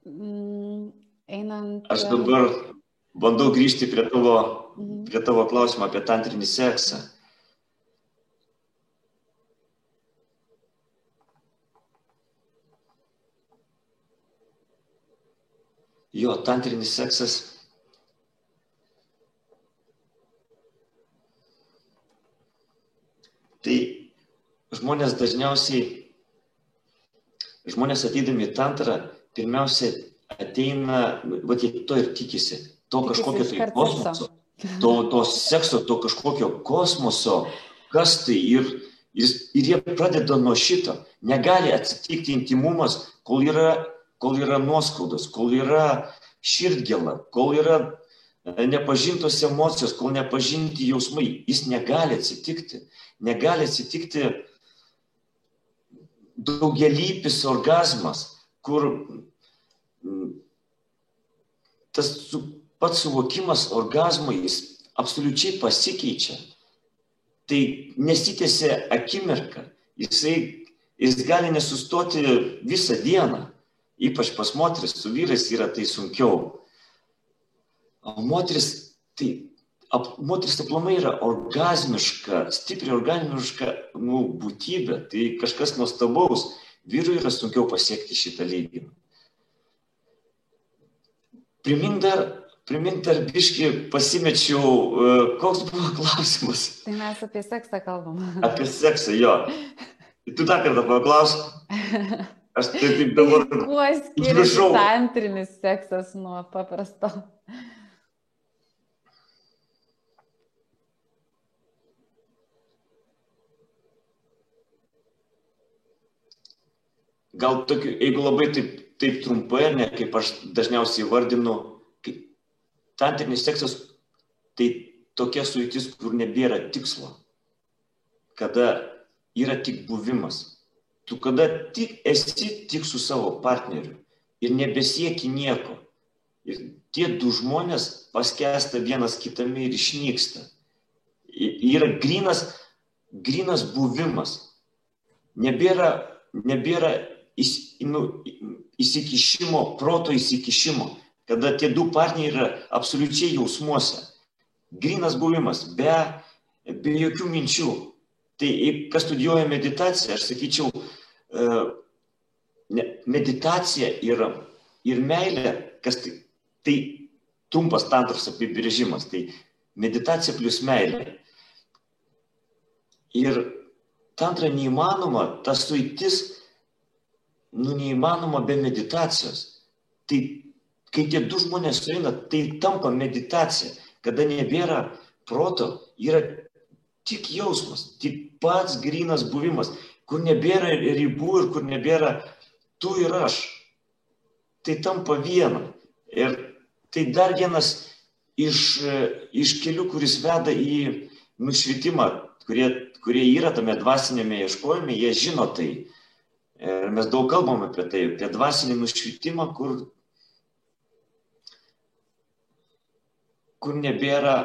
Mm, einant. Aš dabar bandau grįžti prie tavo, mhm. prie tavo klausimo apie tantrinį seksą. Jo, tantrinis seksas. Tai žmonės dažniausiai, žmonės ateidami į tantrą, pirmiausia ateina, va jie to ir tikisi, to kažkokio tai kosmoso, to, to sekso, to kažkokio kosmoso, kas tai ir, ir, ir jie pradeda nuo šito. Negali atsitikti intimumas, kol yra kol yra nuoskaudos, kol yra širdgėla, kol yra e, nepažintos emocijos, kol nepažinti jausmai, jis negali atsitikti. Negali atsitikti daugelypis orgasmas, kur tas pats suvokimas orgasmo jis absoliučiai pasikeičia. Tai nesitėsi akimirką, jisai, jis gali nesustoti visą dieną ypač pas moteris, su vyrais yra tai sunkiau. O moteris, tai ap, moteris aplamai yra orgasmiška, stipriai orgasmiška nu, būtybė, tai kažkas nuostabaus. Vyrui yra sunkiau pasiekti šitą lygį. Primink dar, primink dar biški pasimečiau, uh, koks buvo klausimas. Tai mes apie seksą kalbam. Apie seksą, jo. Tu dar kartą paklaus. Aš tai taip dabar. Kuo skiriasi tantrinis seksas nuo paprasto? Gal tokiu, jeigu labai taip, taip trumpai, ne kaip aš dažniausiai vardinu, tantrinis seksas, tai tokia suitis, kur nebėra tikslo, kada yra tik buvimas tu kada tik esi tik su savo partneriu ir nebesieki nieko. Ir tie du žmonės paskesta vienas kitame ir išnyksta. Yra grinas, grinas buvimas. Nebėra, nebėra įs, nu, įsikišimo, proto įsikišimo, kada tie du partneriai yra absoliučiai jausmuose. Grinas buvimas, be, be jokių minčių. Tai kas studijuoja meditaciją, aš sakyčiau, E, meditacija ir, ir meilė, kas tai, tai trumpas tantros apibrėžimas, tai meditacija plus meilė. Ir tantra neįmanoma, tas suitis, nu neįmanoma be meditacijos. Tai kai tie du žmonės sueina, tai tampa meditacija, kada nebėra proto, yra tik jausmas, tik pats grinas buvimas kur nebėra ribų ir kur nebėra tu ir aš. Tai tampa viena. Ir tai dar vienas iš, iš kelių, kuris veda į nušvitimą, kurie, kurie yra tame dvasinėme ieškojime, jie žino tai. Ir mes daug kalbam apie tai, apie dvasinį nušvitimą, kur, kur, nebėra,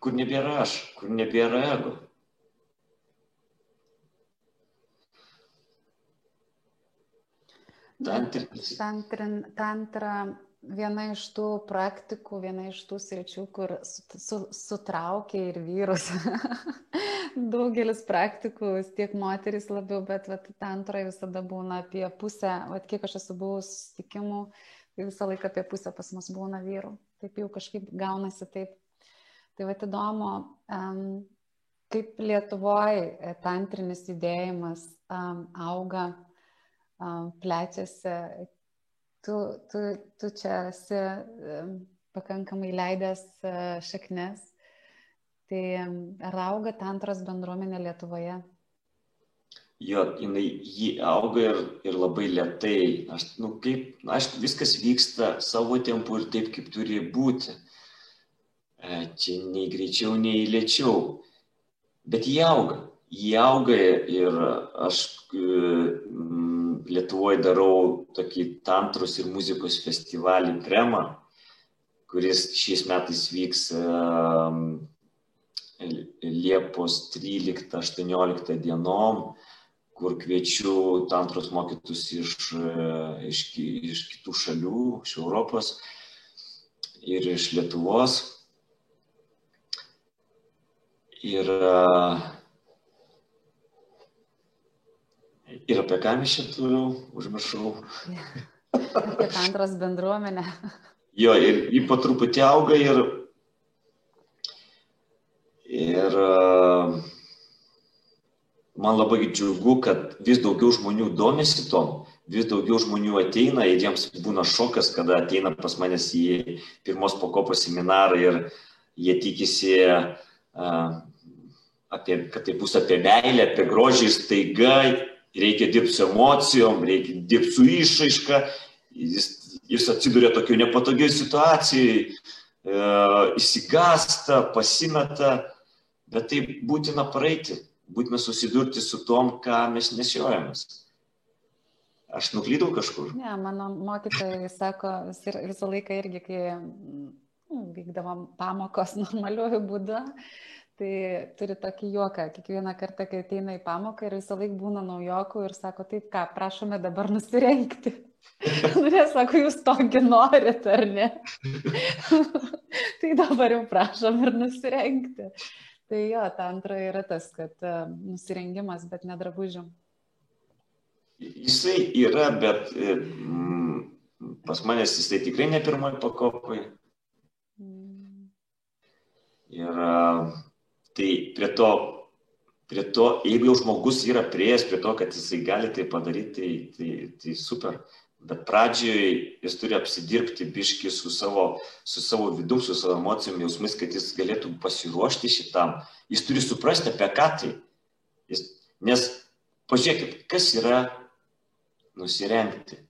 kur nebėra aš, kur nebėra ego. Tantrin, tantra viena iš tų praktikų, viena iš tų sričių, kur su, su, sutraukia ir vyrus. Daugelis praktikų, tiek moteris labiau, bet vat, tantroje visada būna apie pusę, vat, kiek aš esu buvus susitikimų, tai visą laiką apie pusę pas mus būna vyrų. Taip jau kažkaip gaunasi taip. Tai vat įdomu, um, kaip Lietuvoje tantrinis judėjimas um, auga, um, plečiasi, tu, tu, tu čia esi pakankamai leidęs e, šaknis. Tai ar auga tantros bendruomenė Lietuvoje? Jo, jinai jį auga ir, ir labai lietai. Aš, nu, kaip, aišku, viskas vyksta savo tempu ir taip, kaip turi būti. E, čia nei greičiau, nei lėčiau. Bet jie auga. Jie auga ir aš Lietuvoje darau tokį tantros ir muzikos festivalį Krema, kuris šiais metais vyks Liepos 13-18 dienom, kur kviečiu tantros mokytus iš, iš, iš kitų šalių, iš Europos ir iš Lietuvos. Ir uh, Ir apie ką mes čia toliau užmiršau. apie bendros bendruomenę. Jo, ir jį po truputį auga ir, ir man labai džiugu, kad vis daugiau žmonių domisi tom, vis daugiau žmonių ateina ir jiems būna šokas, kada ateina pas manęs į pirmos pakopos seminarą ir jie tikisi, apie, kad tai bus apie meilę, apie grožį ir staiga reikia dirbti su emocijom, reikia dirbti su išraiška, jis, jis atsiduria tokio nepatogiai situacijai, e, įsigasta, pasimeta, bet tai būtina praeiti, būtina susidurti su tom, ką mes nešiojamės. Aš nuklydau kažkur. Ne, mano mokytojai sako vis, visą laiką irgi, kai nu, vykdavom pamokos normaliuoju būdu, Tai turi tokį juoką, kiekvieną kartą, kai ateina į pamoką ir visą laiką būna naujokų ir sako, taip ką, prašome dabar nusirengti. nu, nesako, jūs tokį norit, ar ne? tai dabar jau prašom ir nusirengti. Tai jo, ta antra yra tas, kad uh, nusirengimas, bet nedrabužių. Jisai yra, bet mm, pas manęs jisai tikrai ne pirmoji pakopai. Mm. Ir uh, Tai prie to, prie to, jeigu jau žmogus yra prieėjęs prie to, kad jisai gali tai padaryti, tai, tai, tai super. Bet pradžioje jis turi apsidirbti biški su savo, su savo vidum, su savo emocijom, jausmais, kad jis galėtų pasiruošti šitam. Jis turi suprasti, apie ką tai. Jis, nes pažiūrėkit, kas yra nusirengti.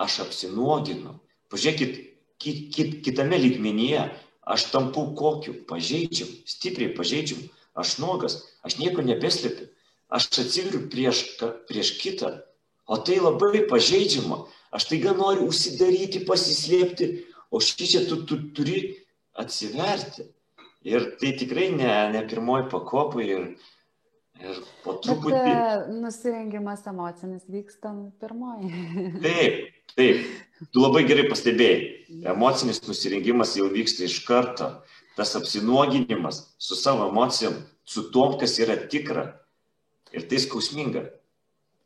Aš apsinuoginu. Pažiūrėkit, kit, kit, kitame lygmenyje aš tampu kokiu? Pažeidžiam stipriai pažeidžiam. Aš nuogas aš nieko nebeslepiu. Aš atsiveriu prieš prieš kitą o tai labai pažeidžiama. Aš taiga noriu užsidaryti pasislėpti o šičia tu, tu turi atsiverti. Ir tai tikrai ne, ne pirmoji pakopa ir, ir po truputį. Bet, nusirengimas emocinis vyksta pirmoji. taip, taip, tu labai gerai pastebėjai emocinis nusirengimas jau vyksta iš karto. Tas apsinuoginimas su savo emocijom, su tom, kas yra tikra. Ir tai skausminga.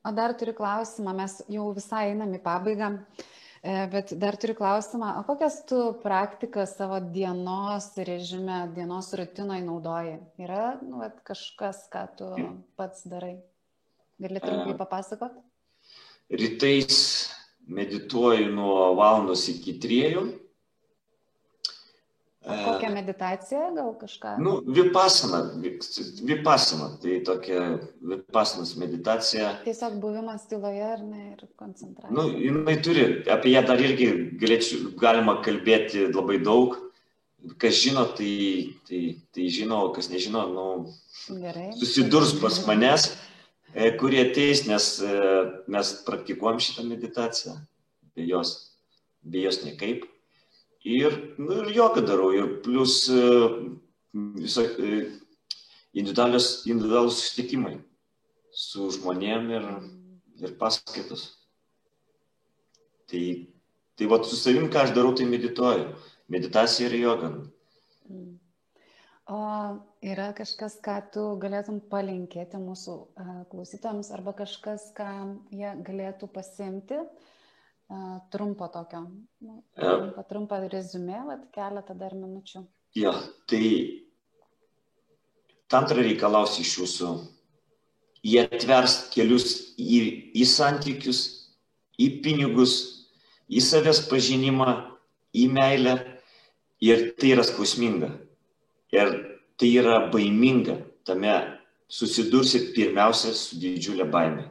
O dar turiu klausimą, mes jau visai einam į pabaigą, e, bet dar turiu klausimą, o kokias tu praktikas savo dienos režime, dienos rutinoje naudoji? Yra nu, vat, kažkas, ką tu pats darai? Gali trumpai papasakot? Rytais medituoju nuo valandos iki triejų. Kokią meditaciją, gal kažką? Nu, vipasana, vipasana, tai tokia vipasanas meditacija. Tiesiog buvimas tyloje ar ne ir koncentracija. Nu, jinai turi, apie ją dar irgi galėčiau, galima kalbėti labai daug. Kas žino, tai, tai, tai žino, kas nežino, nu, Gerai. susidurs pas manęs. E, kurie ateis, nes e, mes praktikuojam šitą meditaciją, be jos, be jos niekaip. Ir, nu, ir jogą darau, ir plus e, visą individualius, individualus susitikimai su žmonėm ir, ir paskaitos. Tai, tai va su savim, ką aš darau, tai medituoju. Meditacija ir joga. O yra kažkas, ką tu galėtum palinkėti mūsų klausytojams arba kažkas, ką jie galėtų pasimti, trumpo tokio, nu, trumpo, trumpo rezumė, vat, keletą dar minučių. Jo, tai tantra reikalaus iš jūsų. Jie atvers kelius į, į santykius, į pinigus, į savęs pažinimą, į meilę. Ir tai yra skausminga. Ir tai yra baiminga. Tame susidursit pirmiausia su didžiulė baime.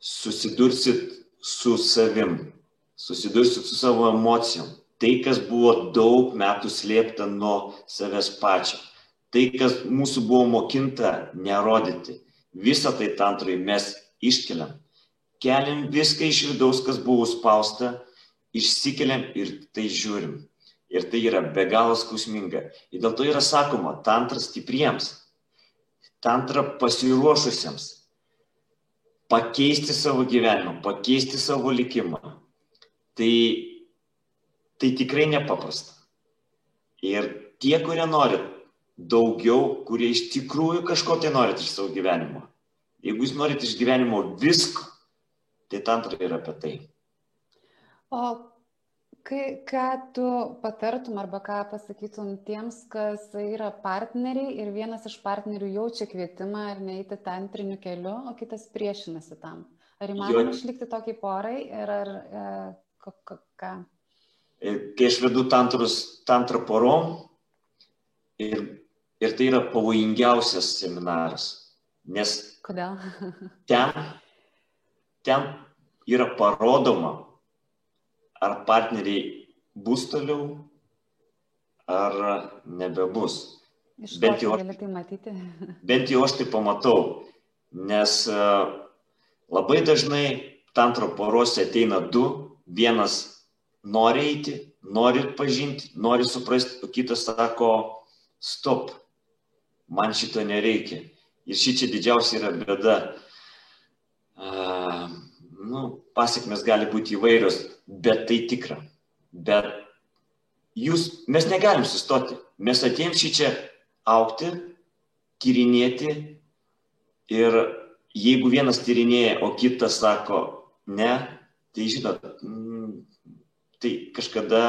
Susidursit su savim. Susidursit su savo emocijom. Tai, kas buvo daug metų slėpta nuo savęs pačio tai, kas mūsų buvo mokinta nerodyti. Visą tai tantrai mes iškeliam. Keliam viską iš vidaus, kas buvo spausta, išsikeliam ir tai žiūrim. Ir tai yra be galo skausminga. Ir dėl to yra sakoma, tantra stipriems, tantra pasiruošusiems pakeisti savo gyvenimą, pakeisti savo likimą. Tai, tai tikrai nepaprasta. Ir tie, kurie norit daugiau, kurie iš tikrųjų kažko tai norit iš savo gyvenimo. Jeigu jūs norit iš gyvenimo visko, tai tantra yra apie tai. O kai, ką tu patartum arba ką pasakytum tiems, kas yra partneriai ir vienas iš partnerių jaučia kvietimą ar neįti tantriniu keliu, o kitas priešinasi tam. Ar įmanoma jo... išlikti tokiai porai ir ar e, ką? E, kai aš vedu tantrus, tantra porom ir Ir tai yra pavojingiausias seminaras, nes Kodėl? ten, ten yra parodoma, ar partneriai bus toliau, ar nebebus. Iš bent jau, tai matyti. bent jau aš tai pamatau, nes uh, labai dažnai tantro porose ateina du, vienas nori eiti, nori pažinti, nori suprasti, o kitas sako, stop, man šito nereikia. Ir šičia didžiausia yra bėda. Uh, nu, pasiekmes gali būti įvairios, bet tai tikra. Bet jūs, mes negalim sustoti. Mes atėjom šičia aukti, tyrinėti ir jeigu vienas tyrinėja, o kitas sako ne, tai žinot, mm, tai kažkada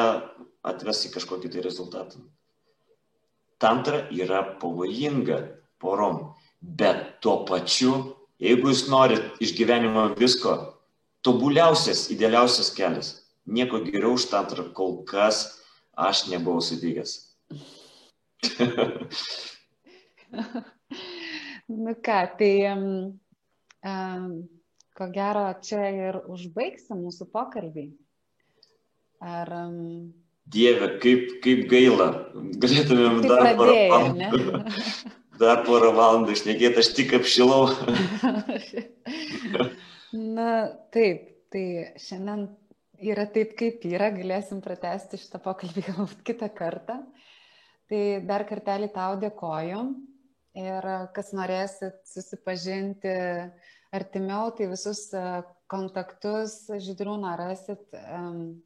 atves į kažkokį tai rezultatą tantra yra pavojinga porom, bet tuo pačiu, jeigu jūs norit iš gyvenimo visko, tobuliausias, idealiausias kelias. Nieko geriau už tantrą kol kas aš nebuvau sutikęs. nu ką, tai um, um, ko gero čia ir užbaigsim mūsų pokalbį. Ar um, Dieve, kaip, kaip gaila. Galėtumėm dar pradėjo, porą valandų, dar porą valandų išnekėti, aš tik apšilau. Na, taip, tai šiandien yra taip, kaip yra, galėsim pratesti šitą pokalbį galbūt kitą kartą. Tai dar kartelį tau dėkoju ir kas norėsit susipažinti artimiau, tai visus kontaktus žydrūną rasit um,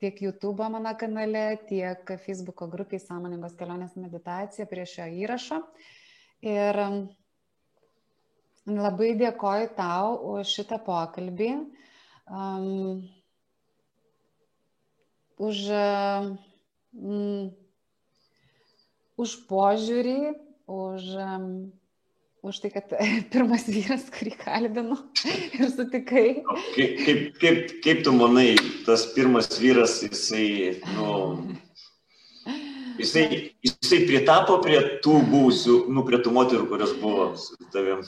tiek YouTube mano kanale, tiek Facebook grupiai Sąmoningos kelionės meditacija prie šio įrašo. Ir um, labai dėkoju tau už šitą pokalbį, um, už, um, už požiūrį, už um, už tai, kad pirmas vyras, kurį kalbinu ir sutikai. Kaip, kaip, kaip, kaip tu manai, tas pirmas vyras, jisai, nu, jisai, jisai pritapo prie tų buvusių, nu, prie tų moterų, kurios buvo su tavim?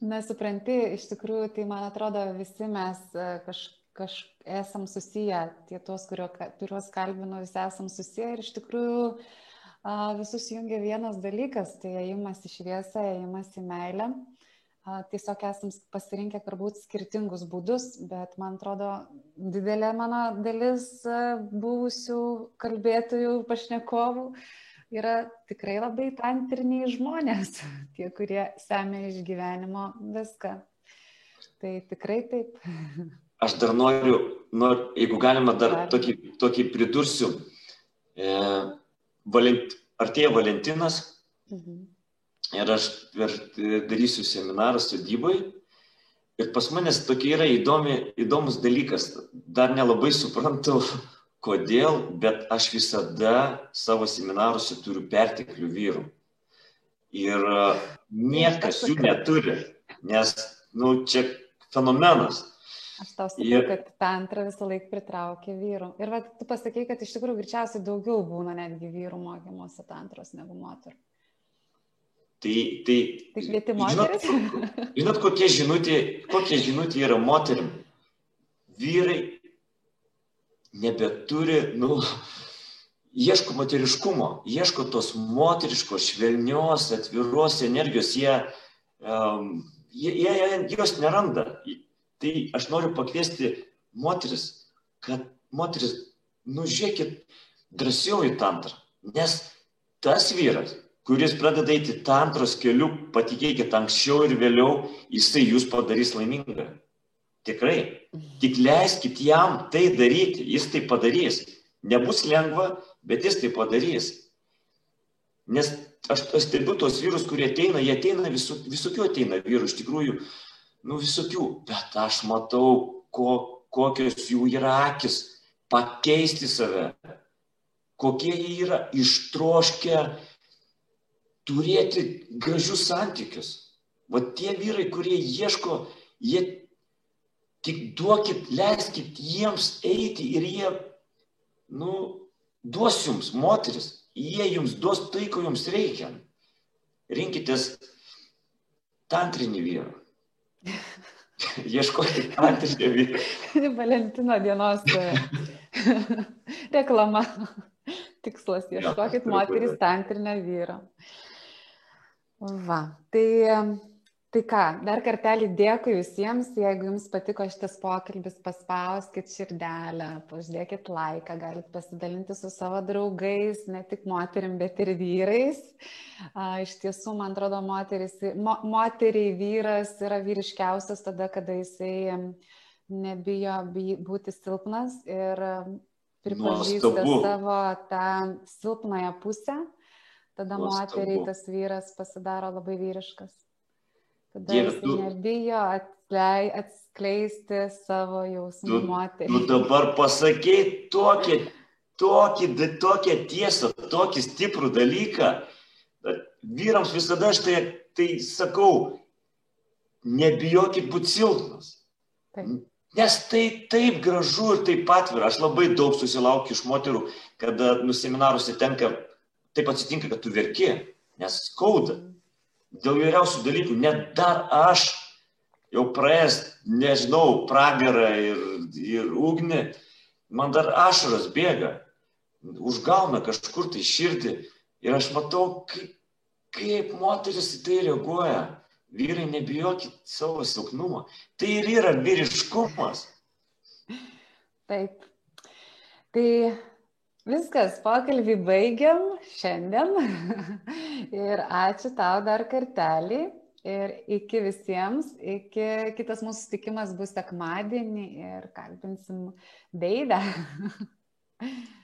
Na, supranti, iš tikrųjų, tai man atrodo, visi mes kažkaip kaž, esam susiję, tie tos, kurio, kuriuos kalbinu, visi esam susiję ir iš tikrųjų uh, visus jungia vienas dalykas, tai ėjimas į šviesą, ėjimas į meilę. Tiesiog esam pasirinkę turbūt skirtingus būdus, bet man atrodo, didelė mano dalis buvusių kalbėtojų, pašnekovų yra tikrai labai tantriniai žmonės, tie, kurie semia iš gyvenimo viską. Tai tikrai taip. aš dar noriu, noriu jeigu galima, dar tokį, tokį pridursiu. E, valent, artėja Valentinas mhm. ir aš per, darysiu seminarą sodybai. Ir pas manęs tokia yra įdomi, įdomus dalykas. Dar nelabai suprantu, kodėl, bet aš visada savo seminaruose turiu perteklių vyrų. Ir e, niekas jų neturi, nes, nu, čia fenomenas. Aš tau sakau, ir... kad tantra visą laiką pritraukia vyrų. Ir va, tu pasakai, kad iš tikrųjų greičiausiai daugiau būna netgi vyrų mokymuose tantros negu moterų. Tai, tai, tai kvieti moteris? Žinot, žinot kokie, žinutė, kokie žinutė yra moterim? Vyrai nebeturi, nu, ieško moteriškumo, ieško tos moteriškos, švelnios, atviros energijos, jie, um, jie, jie jos neranda. Tai aš noriu pakviesti moteris, kad moteris, nu žiūrėkit drąsiau į tantrą. Nes tas vyras, kuris pradeda eiti tantros keliu, patikėkit, anksčiau ir vėliau jisai jūs padarys laimingą. Tikrai. Tik leiskit jam tai daryti, jis tai padarys. Nebus lengva, bet jis tai padarys. Nes aš, stebiu tos vyrus, kurie ateina, jie ateina, visų, visokių ateina vyrų, iš tikrųjų, nu visokių, bet aš matau, ko, kokios jų yra akis, pakeisti save, kokie jie yra ištroškę turėti gražius santykius. Va tie vyrai, kurie ieško, jie tik duokit, leiskit jiems eiti ir jie, nu, duos jums, moteris, jie jums duos tai, ko jums reikia. Rinkitės tantrinį vyrą. Ieškoti antišką vyrą. Valentino dienos e, reklama. Tikslas, ieškokit ja, moterys tantrinę vyrą. Va, tai Tai ką, dar kartelį dėkui visiems, jeigu jums patiko šitas pokalbis, paspauskit širdelę, pažiūrėkit laiką, galite pasidalinti su savo draugais, ne tik moterim, bet ir vyrais. A, iš tiesų, man atrodo, moteris, mo, moteriai vyras yra vyriškiausias tada, kada jisai nebijo būti silpnas ir pripažįsta Nuostabu. savo tą silpnąją pusę, tada Nuostabu. moteriai tas vyras pasidaro labai vyriškas. Tada Dieve, tu... nebijo atskleis, atskleisti savo jausmų moterį. Tu dabar pasakėjai tokį, tokį, tokią tiesą, tokį stiprų dalyką. Vyrams visada aš tai, tai sakau, nebijokit būti silpnas. Taip. Nes tai taip gražu ir taip atvira. Aš labai daug susilaukiu iš moterų, kada nuseminaruose tenka, taip atsitinka, kad tu verki, nes skauda. Mm dėl įvairiausių dalykų, net dar aš, jau praėjęs, nežinau, pragarą ir, ir ugnį, man dar ašaras bėga, užgauna kažkur tai širdį ir aš matau, kaip, kaip moteris į tai reaguoja. Vyrai, nebijokit savo silpnumo. Tai ir yra vyriškumas. Taip. Tai Viskas, pokalbį baigiam šiandien. ir ačiū tau dar kartelį. Ir iki visiems, iki kitas mūsų sutikimas bus sekmadienį ir kalbinsim Deidą.